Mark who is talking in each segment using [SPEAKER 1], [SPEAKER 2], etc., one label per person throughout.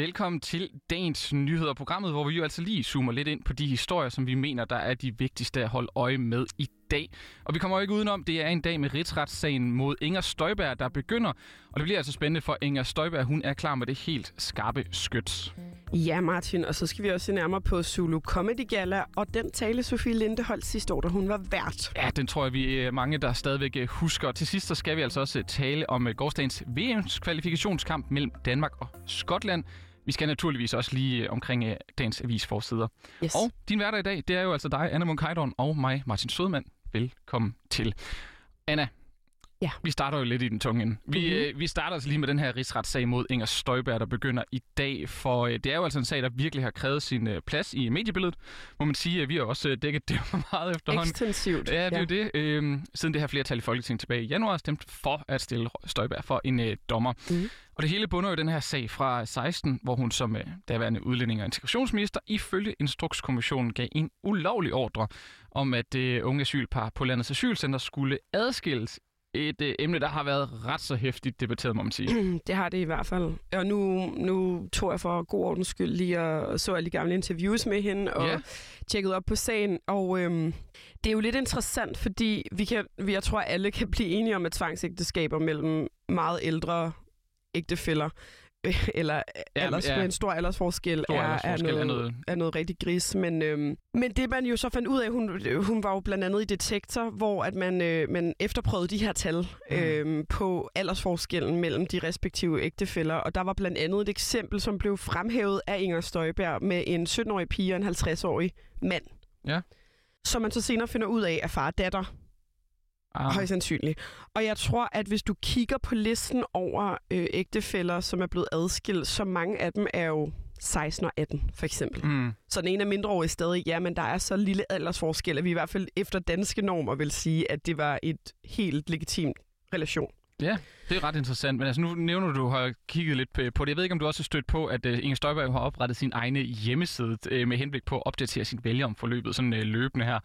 [SPEAKER 1] velkommen til dagens nyheder, programmet, hvor vi jo altså lige zoomer lidt ind på de historier, som vi mener, der er de vigtigste at holde øje med i dag. Og vi kommer jo ikke udenom, det er en dag med rigsretssagen mod Inger Støjberg, der begynder. Og det bliver altså spændende for Inger Støjberg, hun er klar med det helt skarpe skyts.
[SPEAKER 2] Ja, Martin, og så skal vi også se nærmere på Zulu Comedy Gala, og den tale Sofie Linde holdt sidste år, da hun var vært.
[SPEAKER 1] Ja, den tror jeg, vi er mange, der stadigvæk øh, husker. Til sidst så skal vi altså også øh, tale om øh, gårdsdagens VM's kvalifikationskamp mellem Danmark og Skotland. Vi skal naturligvis også lige omkring dagens avisforsider.
[SPEAKER 2] Yes.
[SPEAKER 1] Og din hverdag i dag, det er jo altså dig, Anna Munk og mig, Martin Sødmand. Velkommen til. Anna,
[SPEAKER 2] Ja.
[SPEAKER 1] Vi starter jo lidt i den tunge ende. Vi,
[SPEAKER 2] Mhm.
[SPEAKER 1] øh, vi starter altså lige med den her rigsretssag mod Inger Støjberg, der begynder i dag, for øh, det er jo altså en sag, der virkelig har krævet sin øh, plads i mediebilledet. Må man sige, at vi har også øh, dækket det meget efterhånden.
[SPEAKER 2] Ekstensivt.
[SPEAKER 1] Ja, det er jo det. Øhm, siden det her flertal i Folketinget tilbage i januar stemt for at stille Støjberg for en øh, dommer.
[SPEAKER 2] Mhm.
[SPEAKER 1] Og det hele bunder jo den her sag fra 16, hvor hun som øh, daværende udlænding og integrationsminister ifølge Instrukskommissionen gav en ulovlig ordre om, at øh, unge asylpar på landets asylcenter skulle adskilles. Et øh, emne, der har været ret så hæftigt debatteret, må man sige.
[SPEAKER 2] Det har det i hvert fald. Og nu, nu tog jeg for god ordens skyld lige og så alle de gamle interviews med hende og
[SPEAKER 1] ja.
[SPEAKER 2] tjekkede op på sagen. Og øhm, det er jo lidt interessant, fordi vi kan, vi, jeg tror, alle kan blive enige om, at tvangsægteskaber mellem meget ældre ægtefæller øh, eller alders,
[SPEAKER 1] ja.
[SPEAKER 2] ja. en stor aldersforskel,
[SPEAKER 1] Stor
[SPEAKER 2] er,
[SPEAKER 1] aldersforskel
[SPEAKER 2] er,
[SPEAKER 1] er
[SPEAKER 2] noget,
[SPEAKER 1] noget-
[SPEAKER 2] er noget rigtig gris. Men, øhm, men det man jo så fandt ud af, hun, hun var jo blandt andet i Detektor, hvor at man, øh, man efterprøvede de her tal
[SPEAKER 1] Mm.
[SPEAKER 2] øhm, på aldersforskellen mellem de respektive ægtefæller. Og der var blandt andet et eksempel, som blev fremhævet af Inger Støjberg med en 17-årig pige og en 50-årig mand.
[SPEAKER 1] Ja.
[SPEAKER 2] Som man så senere finder ud af er far og datter.
[SPEAKER 1] Ah,
[SPEAKER 2] Højst sandsynligt. Og jeg tror, at hvis du kigger på listen over øh, ægtefæller, som er blevet adskilt, så mange af dem er jo 16 og 18, for eksempel.
[SPEAKER 1] mm,
[SPEAKER 2] Så den ene er mindreårig stadig, ja, men der er så lille aldersforskel, at vi i hvert fald efter danske normer vil sige, at det var et helt legitimt relation.
[SPEAKER 1] ja, det er ret interessant. Men altså, nu nævner du, du har kigget lidt på- det. Jeg ved ikke, om du også har stødt på, at uh, Inger Støjberg har oprettet sin egne hjemmeside uh, med henblik på at opdatere sin vælger om forløbet sådan uh, løbende her.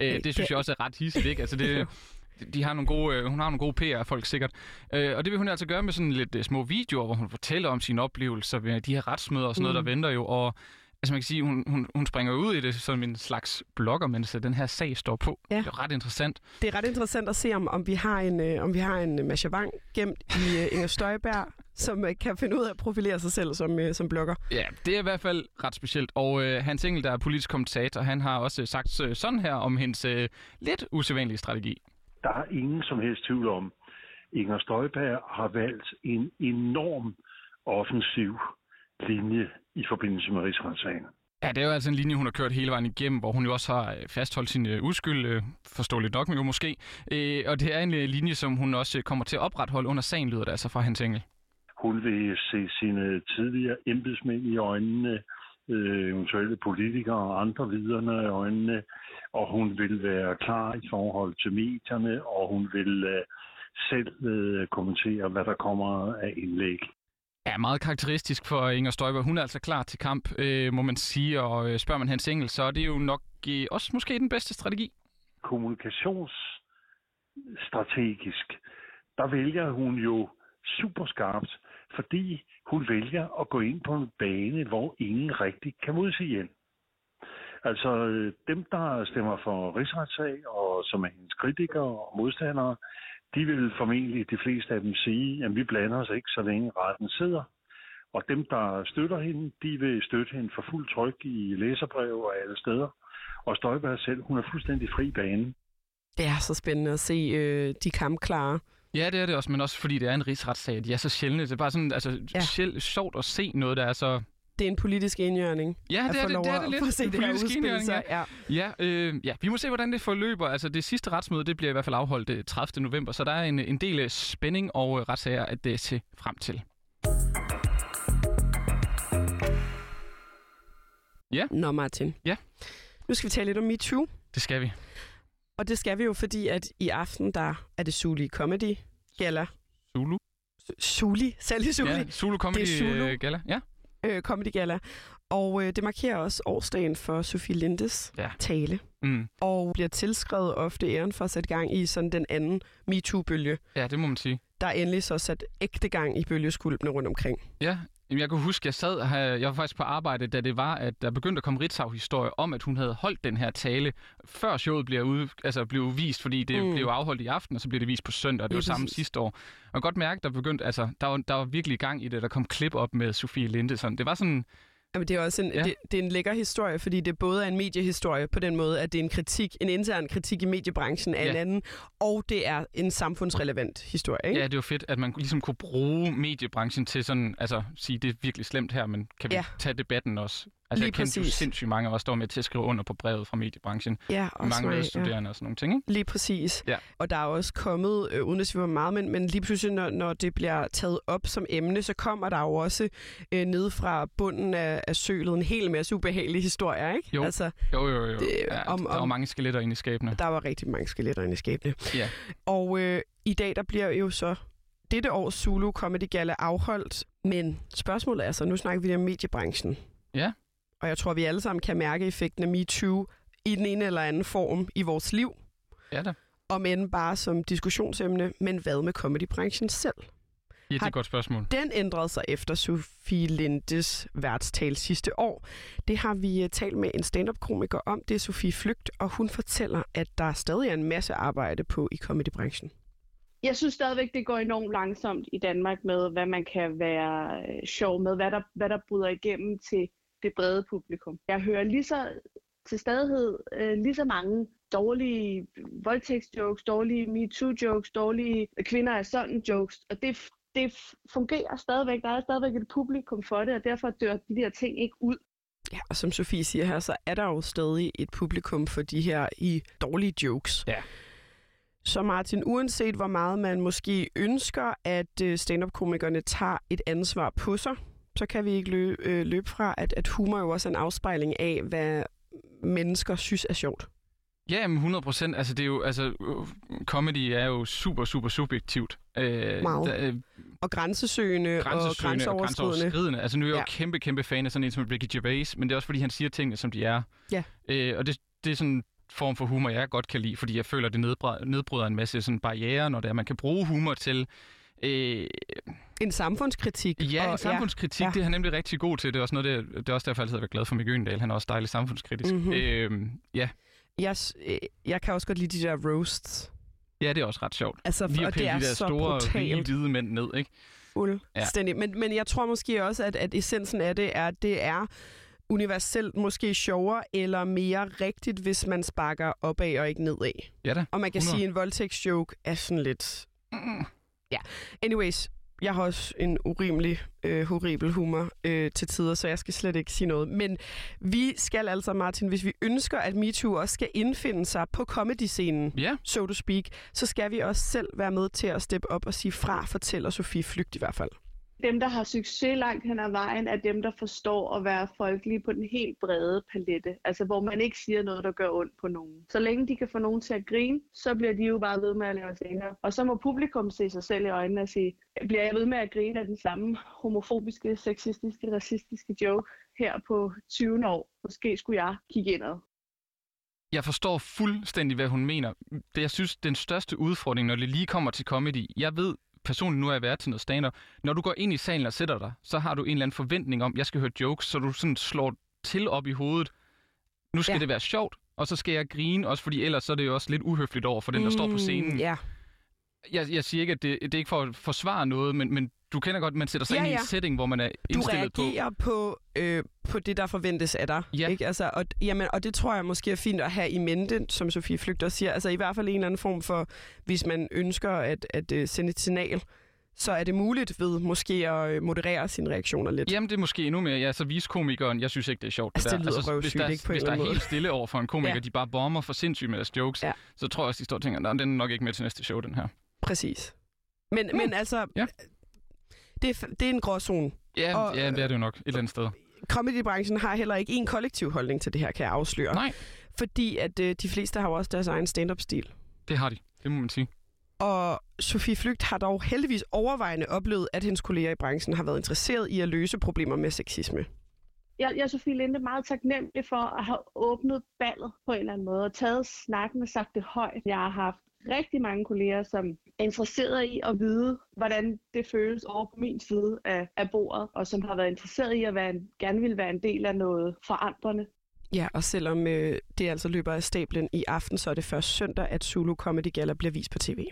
[SPEAKER 1] Det synes jeg også er ret hissigt, ikke? Altså, det, de har nogle gode, øh, hun har nogle gode PR-folk sikkert. Øh, og det vil hun altså gøre med sådan lidt øh, små videoer, hvor hun fortæller om sine oplevelser ved de her retsmøder og sådan noget,
[SPEAKER 2] Mm.
[SPEAKER 1] der venter jo. Og altså man kan sige, hun, hun, hun springer ud i det som en slags blogger, mens øh, den her sag står på.
[SPEAKER 2] Ja.
[SPEAKER 1] Det er ret interessant.
[SPEAKER 2] Det er ret interessant at se, om, om vi har en, øh, om vi har en øh, Masha Wang gemt i øh, Inger Støjberg, som øh, kan finde ud af at profilere sig selv som, øh, som blogger.
[SPEAKER 1] Ja, det er i hvert fald ret specielt. Og øh, Hans Engel, der er politisk kommentator, han har også sagt øh, sådan her om hendes øh, lidt usædvanlige strategi.
[SPEAKER 3] Der er ingen som helst tvivl om, Inger Støjberg har valgt en enorm offensiv linje i forbindelse med rigsretssagen.
[SPEAKER 1] Ja, det er jo altså en linje, hun har kørt hele vejen igennem, hvor hun jo også har øh, fastholdt sin øh, uskyld, øh, forståeligt nok, men jo måske. Og det er en linje, som hun også kommer til at opretholde under sagen, lyder det altså fra Hans Engel.
[SPEAKER 3] Hun vil se sine tidligere embedsmænd i øjnene, øh, eventuelle politikere og andre viderne i øjnene, og hun vil være klar i forhold til medierne, og hun vil øh, selv øh, kommentere, hvad der kommer af indlæg.
[SPEAKER 1] Ja, meget karakteristisk for Inger Støjberg. Hun er altså klar til kamp, øh, må man sige, og øh, spørger man Hans Engel, så er det jo nok øh, også måske den bedste strategi.
[SPEAKER 3] kommunikationsstrategisk, der vælger hun jo super skarpt, fordi hun vælger at gå ind på en bane, hvor ingen rigtig kan modsige hende. Altså dem, der stemmer for rigsretssag, og som er hendes kritikere og modstandere, de vil formentlig de fleste af dem sige, at vi blander os ikke, så længe retten sidder. Og dem, der støtter hende, de vil støtte hende for fuld tryk i læserbrev og alle steder. Og Støjberg selv, hun er fuldstændig fri bane.
[SPEAKER 2] Det er så spændende at se øh, de kampklare.
[SPEAKER 1] Ja, det er det også, men også fordi det er en rigsretssag. De er så sjældne. Det er bare sådan, altså,
[SPEAKER 2] Ja.
[SPEAKER 1] ja. sjovt at se noget, der er så...
[SPEAKER 2] Det er en politisk indjørning.
[SPEAKER 1] Ja,
[SPEAKER 2] at
[SPEAKER 1] det er det, det, er
[SPEAKER 2] at
[SPEAKER 1] det lidt.
[SPEAKER 2] få se det her
[SPEAKER 1] Politisk
[SPEAKER 2] udspille
[SPEAKER 1] indjørning,
[SPEAKER 2] sig. Ja.
[SPEAKER 1] Ja, øh, ja, vi må se, hvordan det forløber. Altså, det sidste retsmøde, det bliver i hvert fald afholdt øh, 30. november, så der er en, en del øh, spænding og øh, retssager at det se frem til.
[SPEAKER 2] Nå, Martin.
[SPEAKER 1] Ja.
[SPEAKER 2] Nu skal vi tale lidt om MeToo.
[SPEAKER 1] Det skal vi.
[SPEAKER 2] Og det skal vi jo, fordi at i aften, der er det Suli Comedy Gala.
[SPEAKER 1] Zulu.
[SPEAKER 2] Suli? Sally Suli?
[SPEAKER 1] Ja, Zulu Comedy
[SPEAKER 2] Det er Zulu.
[SPEAKER 1] øh, Gala. Ja.
[SPEAKER 2] Øh, Comedy Gala. Og øh, det markerer også årsdagen for Sofie Lindes
[SPEAKER 1] Ja.
[SPEAKER 2] tale.
[SPEAKER 1] Mm.
[SPEAKER 2] Og bliver tilskrevet ofte æren for at sætte gang i sådan den anden MeToo-bølge.
[SPEAKER 1] ja, det må man sige.
[SPEAKER 2] Der er endelig så sat ægte gang i bølgeskulpene rundt omkring.
[SPEAKER 1] Ja, Jamen, jeg kunne huske, jeg sad jeg var faktisk på arbejde, da det var, at der begyndte at komme Ritzau-historie om, at hun havde holdt den her tale, før showet blev, ude, altså blev vist, fordi det mm. blev afholdt i aften, og så blev det vist på søndag, og det var samme sidste år. Og jeg kan godt mærke, der begyndte, altså, der var, der var virkelig gang i det, der kom klip op med Sofie Linde, sådan. Det var sådan,
[SPEAKER 2] Jamen, det er også en, ja. det, det er en lækker historie, fordi det både er en mediehistorie på den måde, at det er en kritik, en intern kritik i mediebranchen af ja. en anden, og det er en samfundsrelevant historie. Ikke?
[SPEAKER 1] Ja, det er jo fedt, at man ligesom kunne bruge mediebranchen til sådan, altså sige, det er virkelig slemt her, men kan vi ja. tage debatten også? Altså, Lige jeg kendte jo sindssygt mange af os, der var med til at skrive under på brevet fra mediebranchen. Ja, også mange studerende ja. og sådan nogle ting, ikke?
[SPEAKER 2] Lige præcis. Ja. Og der er også kommet, øh, uden at sige meget, men, men lige pludselig, når, når det bliver taget op som emne, så kommer der jo også øh, ned fra bunden af, af sølet en hel masse ubehagelige historier, ikke?
[SPEAKER 1] Jo, altså, jo, jo. jo. Det, ja, om, der var mange skeletter inde i skabene.
[SPEAKER 2] Der var rigtig mange skeletter inde i skabene. Ja. Og øh, i dag, der bliver jo så dette års Zulu Comedy Gala afholdt, men spørgsmålet er så, nu snakker vi om mediebranchen.
[SPEAKER 1] Ja
[SPEAKER 2] og jeg tror, vi alle sammen kan mærke effekten af MeToo i den ene eller anden form i vores liv.
[SPEAKER 1] Ja da.
[SPEAKER 2] Om end bare som diskussionsemne, men hvad med comedybranchen selv?
[SPEAKER 1] Ja, det er et godt spørgsmål.
[SPEAKER 2] Den ændrede sig efter Sofie Lindes værtstal sidste år. Det har vi øh, talt med en stand-up-komiker om. Det er Sofie Flygt, og hun fortæller, at der stadig er en masse arbejde på i comedybranchen.
[SPEAKER 4] Jeg synes stadigvæk, det går enormt langsomt i Danmark med, hvad man kan være øh, sjov med, hvad der, hvad der bryder igennem til det brede publikum. Jeg hører lige så til stadighed øh, lige så mange dårlige voldtægtsjokes, dårlige MeToo-jokes, dårlige kvinder er sådan jokes, og det, det fungerer stadigvæk. Der er stadigvæk et publikum for det, og derfor dør de der ting ikke ud.
[SPEAKER 2] Ja, og som Sofie siger her, så er der jo stadig et publikum for de her i dårlige jokes.
[SPEAKER 1] Ja.
[SPEAKER 2] Så Martin, uanset hvor meget man måske ønsker, at øh, stand-up-komikerne tager et ansvar på sig, så kan vi ikke løbe, øh, løbe fra, at, at humor jo også er en afspejling af, hvad mennesker synes er sjovt.
[SPEAKER 1] Ja, men 100 procent. Altså, det er jo, altså, comedy er jo super, super subjektivt.
[SPEAKER 2] Øh, Meget. Der, øh, og grænsesøgende, grænsesøgende og grænseoverskridende. Og grænseoverskridende.
[SPEAKER 1] Altså, nu er jeg jo ja. kæmpe, kæmpe fan af sådan en som Ricky Gervais, men det er også, fordi han siger tingene, som de er.
[SPEAKER 2] Ja.
[SPEAKER 1] Øh, og det, det er sådan en form for humor, jeg godt kan lide, fordi jeg føler, det nedbryder en masse sådan barriere, når det er, man kan bruge humor til
[SPEAKER 2] Øh, en samfundskritik.
[SPEAKER 1] Ja, en samfundskritik, ja. det er han nemlig rigtig god til. Det er også, noget, det, det er også derfor, jeg altid har været glad for Mikke Øgendal. Han er også dejlig samfundskritisk. Mm-hmm. Øh, ja.
[SPEAKER 2] Jeg, øh, jeg kan også godt lide de der roasts.
[SPEAKER 1] Ja, det er også ret sjovt.
[SPEAKER 2] Altså,
[SPEAKER 1] Lige
[SPEAKER 2] at det er
[SPEAKER 1] de der
[SPEAKER 2] så
[SPEAKER 1] store, brutalt. hvide mænd ned, ikke?
[SPEAKER 2] Fuldstændig. Ja. Men, men jeg tror måske også, at, at essensen af det er, at det er universelt måske sjovere eller mere rigtigt, hvis man sparker opad og ikke nedad.
[SPEAKER 1] Ja da.
[SPEAKER 2] Og man kan 100. sige, at en voldtægtsjoke er sådan lidt... Mm. Ja, anyways, jeg har også en urimelig, øh, horribel humor øh, til tider, så jeg skal slet ikke sige noget. Men vi skal altså, Martin, hvis vi ønsker, at MeToo også skal indfinde sig på comedy-scenen,
[SPEAKER 1] yeah.
[SPEAKER 2] so to speak, så skal vi også selv være med til at steppe op og sige fra, fortæller Sofie Flygt i hvert fald
[SPEAKER 4] dem, der har succes langt hen ad vejen, er dem, der forstår at være folkelige på den helt brede palette. Altså, hvor man ikke siger noget, der gør ondt på nogen. Så længe de kan få nogen til at grine, så bliver de jo bare ved med at lave scener. Og så må publikum se sig selv i øjnene og sige, bliver jeg ved med at grine af den samme homofobiske, sexistiske, racistiske joke her på 20 år? Måske skulle jeg kigge indad.
[SPEAKER 1] Jeg forstår fuldstændig, hvad hun mener. Det, jeg synes, den største udfordring, når det lige kommer til comedy, jeg ved personligt, nu er jeg været til noget stand. Når du går ind i salen og sætter dig, så har du en eller anden forventning om, jeg skal høre jokes, så du sådan slår til op i hovedet. Nu skal ja. det være sjovt, og så skal jeg grine, også fordi ellers så er det jo også lidt uhøfligt over for den, der mm, står på mm, scenen.
[SPEAKER 2] Ja.
[SPEAKER 1] Jeg, jeg siger ikke, at det, det er ikke for at forsvare noget, men, men du kender godt, man sætter sig ja, ind i en setting, hvor man er indstillet
[SPEAKER 2] på... Du reagerer på, på, øh, på det, der forventes af dig.
[SPEAKER 1] Ja.
[SPEAKER 2] Ikke? Altså, og, jamen, og det tror jeg måske er fint at have i mente, som Sofie Flygter siger. Altså i hvert fald en eller anden form for, hvis man ønsker at, at uh, sende et signal, så er det muligt ved måske at øh, moderere sine reaktioner lidt.
[SPEAKER 1] Jamen, det er måske endnu mere. Ja, så vis komikeren, jeg synes ikke, det er sjovt.
[SPEAKER 2] Altså, det,
[SPEAKER 1] det
[SPEAKER 2] lyder altså,
[SPEAKER 1] hvis der,
[SPEAKER 2] ikke på
[SPEAKER 1] hvis der er helt stille over for en komiker, ja. de bare bomber for sindssygt med deres jokes, ja. så tror jeg også, de står og tænker, den er nok ikke med til næste show, den her.
[SPEAKER 2] Præcis. Men, mm. men altså, ja. Det, er, det er en gråzone.
[SPEAKER 1] Ja, og, ja, det er det jo nok et eller andet sted.
[SPEAKER 2] Comedybranchen har heller ikke en kollektiv holdning til det her, kan jeg afsløre.
[SPEAKER 1] Nej.
[SPEAKER 2] Fordi at øh, de fleste har jo også deres egen stand-up-stil.
[SPEAKER 1] Det har de, det må man sige.
[SPEAKER 2] Og Sofie Flygt har dog heldigvis overvejende oplevet, at hendes kolleger i branchen har været interesseret i at løse problemer med sexisme.
[SPEAKER 4] Jeg, jeg er Sofie Linde meget taknemmelig for at have åbnet ballet på en eller anden måde og taget snakken og sagt det højt. Jeg har haft rigtig mange kolleger, som er interesseret i at vide, hvordan det føles over på min side af, af bordet, og som har været interesseret i at være en, gerne vil være en del af noget forandrende.
[SPEAKER 2] Ja, og selvom øh, det altså løber af stablen i aften, så er det først søndag, at Zulu Comedy Gala bliver vist på tv.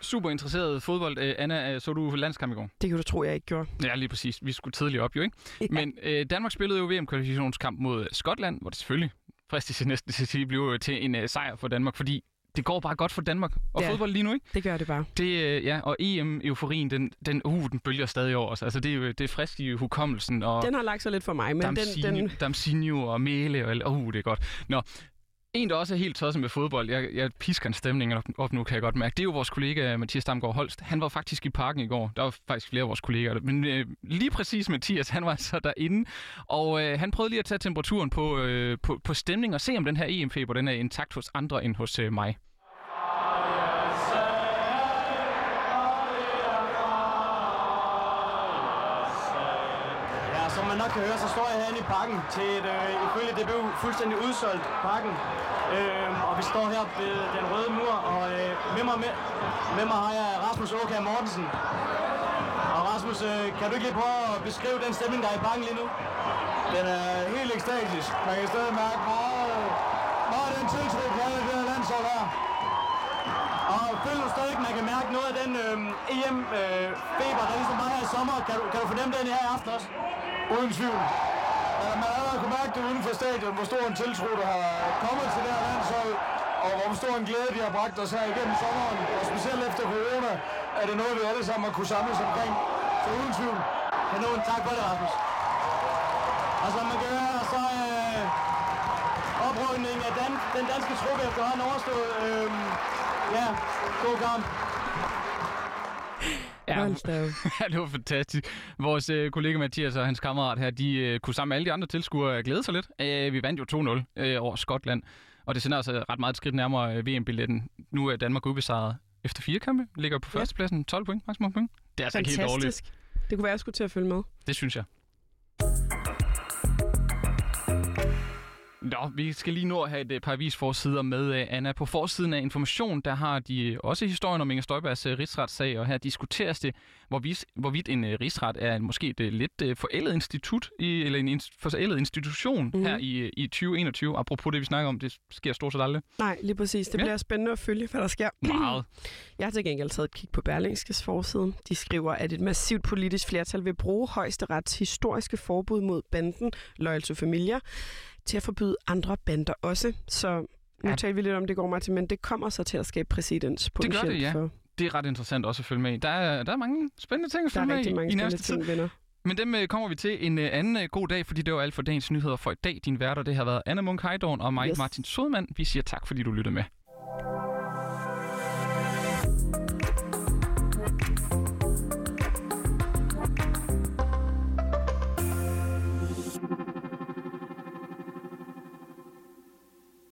[SPEAKER 1] Super interesseret fodbold. Øh, Anna, øh, så du landskamp i går?
[SPEAKER 2] Det kan du tro, jeg ikke gjorde.
[SPEAKER 1] Ja, lige præcis. Vi skulle tidligt op jo, ikke? Ja. Men øh, Danmark spillede jo VM-kvalifikationskamp mod Skotland, hvor det selvfølgelig fristes næsten til at sige, blev til en uh, sejr for Danmark, fordi det går bare godt for Danmark og ja, fodbold lige nu, ikke?
[SPEAKER 2] det gør det bare.
[SPEAKER 1] Det, øh, ja, og EM-euforien, den, den, uh, den bølger stadig over os. Altså, det er jo det er frisk i hukommelsen. Og
[SPEAKER 2] den har lagt sig lidt for mig, men
[SPEAKER 1] Damsinho,
[SPEAKER 2] den... den...
[SPEAKER 1] Damsinho og Mele, og uh, det er godt. Nå, en, der også er helt tosset med fodbold, jeg, jeg pisker en stemning op, op nu, kan jeg godt mærke, det er jo vores kollega øh, Mathias Damgaard Holst. Han var faktisk i parken i går. Der var faktisk flere af vores kolleger. Men øh, lige præcis Mathias, han var så altså derinde. Og øh, han prøvede lige at tage temperaturen på, øh, på, på stemning og se, om den her EM-feber den er intakt hos andre end hos øh, mig.
[SPEAKER 5] Kan høre, så står jeg herinde i parken til et, øh, ifølge DBU, fuldstændig udsolgt parken. Øh, og vi står her ved den røde mur, og øh, med, mig, med, med mig har jeg Rasmus Åkær Mortensen. Og Rasmus, øh, kan du ikke lige prøve at beskrive den stemning, der er i parken lige nu?
[SPEAKER 6] Den er helt ekstatisk. Man kan stadig mærke meget, meget den tiltro på det her landshold her.
[SPEAKER 5] Og føler du stadig, at man kan mærke noget af den øh, EM-feber, øh, der ligesom var her i sommer? Kan du, kan du fornemme den her i aften også?
[SPEAKER 6] Uden tvivl. Ja, man har allerede kunne mærke det uden for stadion, hvor stor en tiltro, der har kommet til det her landshold, og hvor stor en glæde, de har bragt os her igennem sommeren, og specielt efter corona, er det noget, vi alle sammen har kunne samles omkring. Så uden tvivl.
[SPEAKER 5] Kanon, tak for det, Rasmus. Og som man kan høre, så øh, oprykningen af dan, den danske truppe efterhånden overstået. Øh, ja, god kamp.
[SPEAKER 1] Ja, ja, det var fantastisk. Vores øh, kollega Mathias og hans kammerat her, de øh, kunne sammen med alle de andre tilskuere glæde sig lidt. Øh, vi vandt jo 2-0 øh, over Skotland, og det sender altså ret meget et skridt nærmere øh, VM-billetten. Nu er Danmark ubesejret efter fire kampe, ligger på førstepladsen, 12 point, maksimum point. Det er altså ikke helt dårligt.
[SPEAKER 2] Det kunne være, at jeg skulle til at følge med.
[SPEAKER 1] Det synes jeg. Nå, vi skal lige nå at have et øh, par avisforsider med, øh, Anna. På forsiden af Information, der har de også historien om Inger Støjbergs rigsretssag, og her diskuteres det, hvorvidt, hvorvidt en rigsret er måske et lidt forældet institut, i, eller en forældet institution mm-hmm. her i, i 2021. Apropos det, vi snakker om, det sker stort set aldrig.
[SPEAKER 2] Nej, lige præcis. Det ja. bliver spændende at følge, hvad der sker.
[SPEAKER 1] Meget.
[SPEAKER 2] Jeg har til gengæld taget et kig på Berlingskes forside. De skriver, at et massivt politisk flertal vil bruge højesterets historiske forbud mod banden Loyal to Familia til at forbyde andre bander også. Så nu ja. taler vi lidt om det går, Martin, men det kommer så til at skabe præcedens
[SPEAKER 1] Det gør det, ja. For... Det er ret interessant også at følge med i. Der er, der er mange spændende ting at følge med i. Der er rigtig
[SPEAKER 2] mange spændende ting, venner.
[SPEAKER 1] Men dem øh, kommer vi til en uh, anden uh, god dag, fordi det var alt for dagens nyheder for i dag. Din værter, det har været Anna Munk Heidorn og mig, yes. Martin Sodman. Vi siger tak, fordi du lyttede med.